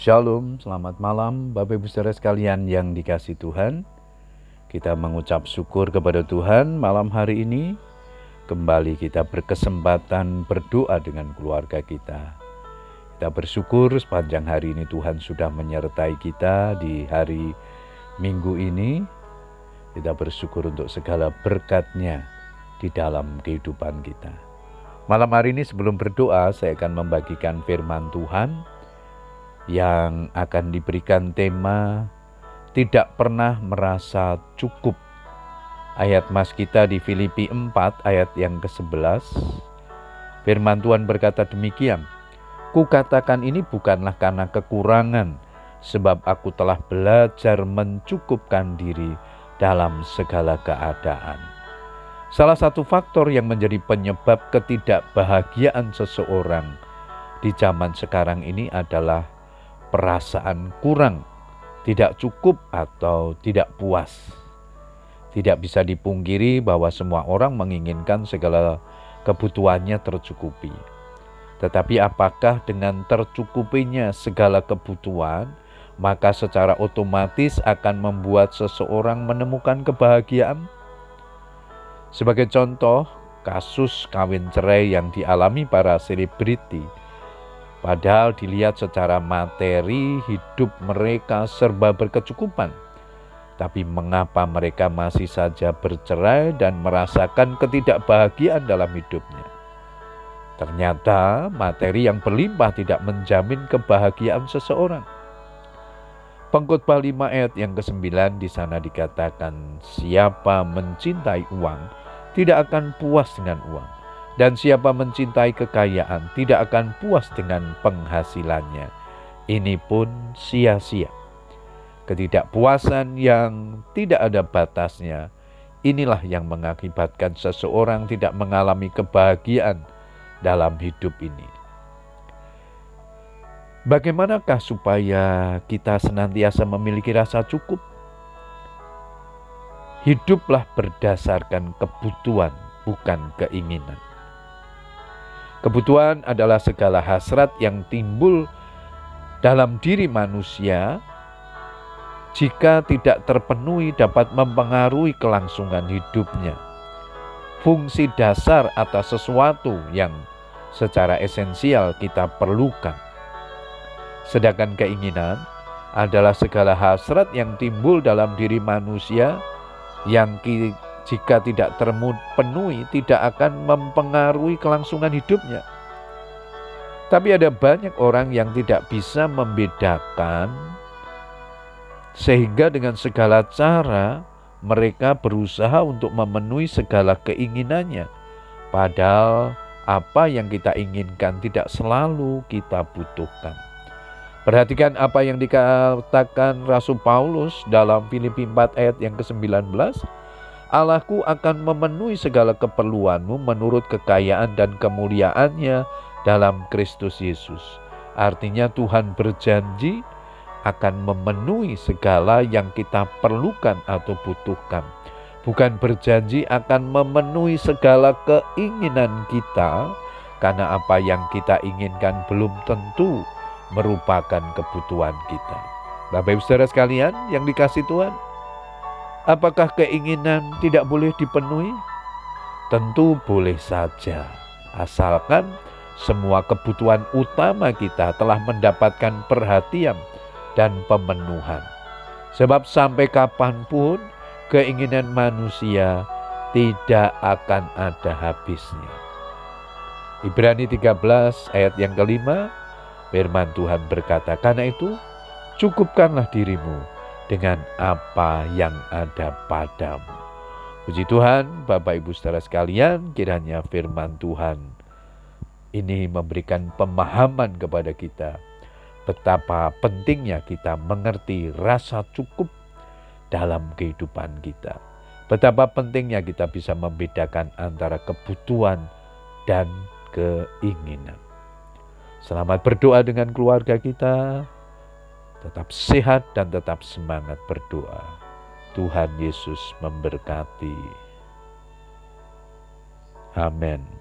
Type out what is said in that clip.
Shalom, selamat malam Bapak Ibu Saudara sekalian yang dikasih Tuhan. Kita mengucap syukur kepada Tuhan malam hari ini. Kembali kita berkesempatan berdoa dengan keluarga kita. Kita bersyukur sepanjang hari ini Tuhan sudah menyertai kita di hari Minggu ini. Kita bersyukur untuk segala berkatnya di dalam kehidupan kita. Malam hari ini sebelum berdoa saya akan membagikan firman Tuhan yang akan diberikan tema tidak pernah merasa cukup. Ayat mas kita di Filipi 4 ayat yang ke-11. Firman Tuhan berkata demikian, Kukatakan ini bukanlah karena kekurangan, sebab aku telah belajar mencukupkan diri dalam segala keadaan. Salah satu faktor yang menjadi penyebab ketidakbahagiaan seseorang di zaman sekarang ini adalah perasaan kurang, tidak cukup, atau tidak puas. Tidak bisa dipungkiri bahwa semua orang menginginkan segala kebutuhannya tercukupi. Tetapi apakah dengan tercukupinya segala kebutuhan, maka secara otomatis akan membuat seseorang menemukan kebahagiaan? Sebagai contoh, kasus kawin cerai yang dialami para selebriti Padahal dilihat secara materi hidup mereka serba berkecukupan. Tapi mengapa mereka masih saja bercerai dan merasakan ketidakbahagiaan dalam hidupnya? Ternyata materi yang berlimpah tidak menjamin kebahagiaan seseorang. Pengkhotbah 5 ayat yang ke-9 di sana dikatakan siapa mencintai uang tidak akan puas dengan uang dan siapa mencintai kekayaan tidak akan puas dengan penghasilannya. Ini pun sia-sia. Ketidakpuasan yang tidak ada batasnya, inilah yang mengakibatkan seseorang tidak mengalami kebahagiaan dalam hidup ini. Bagaimanakah supaya kita senantiasa memiliki rasa cukup? Hiduplah berdasarkan kebutuhan, bukan keinginan. Kebutuhan adalah segala hasrat yang timbul dalam diri manusia jika tidak terpenuhi dapat mempengaruhi kelangsungan hidupnya. Fungsi dasar atas sesuatu yang secara esensial kita perlukan. Sedangkan keinginan adalah segala hasrat yang timbul dalam diri manusia yang jika tidak terpenuhi tidak akan mempengaruhi kelangsungan hidupnya. Tapi ada banyak orang yang tidak bisa membedakan sehingga dengan segala cara mereka berusaha untuk memenuhi segala keinginannya. Padahal apa yang kita inginkan tidak selalu kita butuhkan. Perhatikan apa yang dikatakan Rasul Paulus dalam Filipi 4 ayat yang ke-19 Allahku akan memenuhi segala keperluanmu menurut kekayaan dan kemuliaannya dalam Kristus Yesus. Artinya Tuhan berjanji akan memenuhi segala yang kita perlukan atau butuhkan. Bukan berjanji akan memenuhi segala keinginan kita, karena apa yang kita inginkan belum tentu merupakan kebutuhan kita. Bapak ibu saudara sekalian yang dikasih Tuhan, Apakah keinginan tidak boleh dipenuhi? Tentu boleh saja, asalkan semua kebutuhan utama kita telah mendapatkan perhatian dan pemenuhan. Sebab sampai kapan pun keinginan manusia tidak akan ada habisnya. Ibrani 13 ayat yang kelima, firman Tuhan berkata, karena itu cukupkanlah dirimu dengan apa yang ada padamu. Puji Tuhan, Bapak Ibu saudara sekalian, kiranya firman Tuhan ini memberikan pemahaman kepada kita betapa pentingnya kita mengerti rasa cukup dalam kehidupan kita. Betapa pentingnya kita bisa membedakan antara kebutuhan dan keinginan. Selamat berdoa dengan keluarga kita tetap sehat dan tetap semangat berdoa. Tuhan Yesus memberkati. Amin.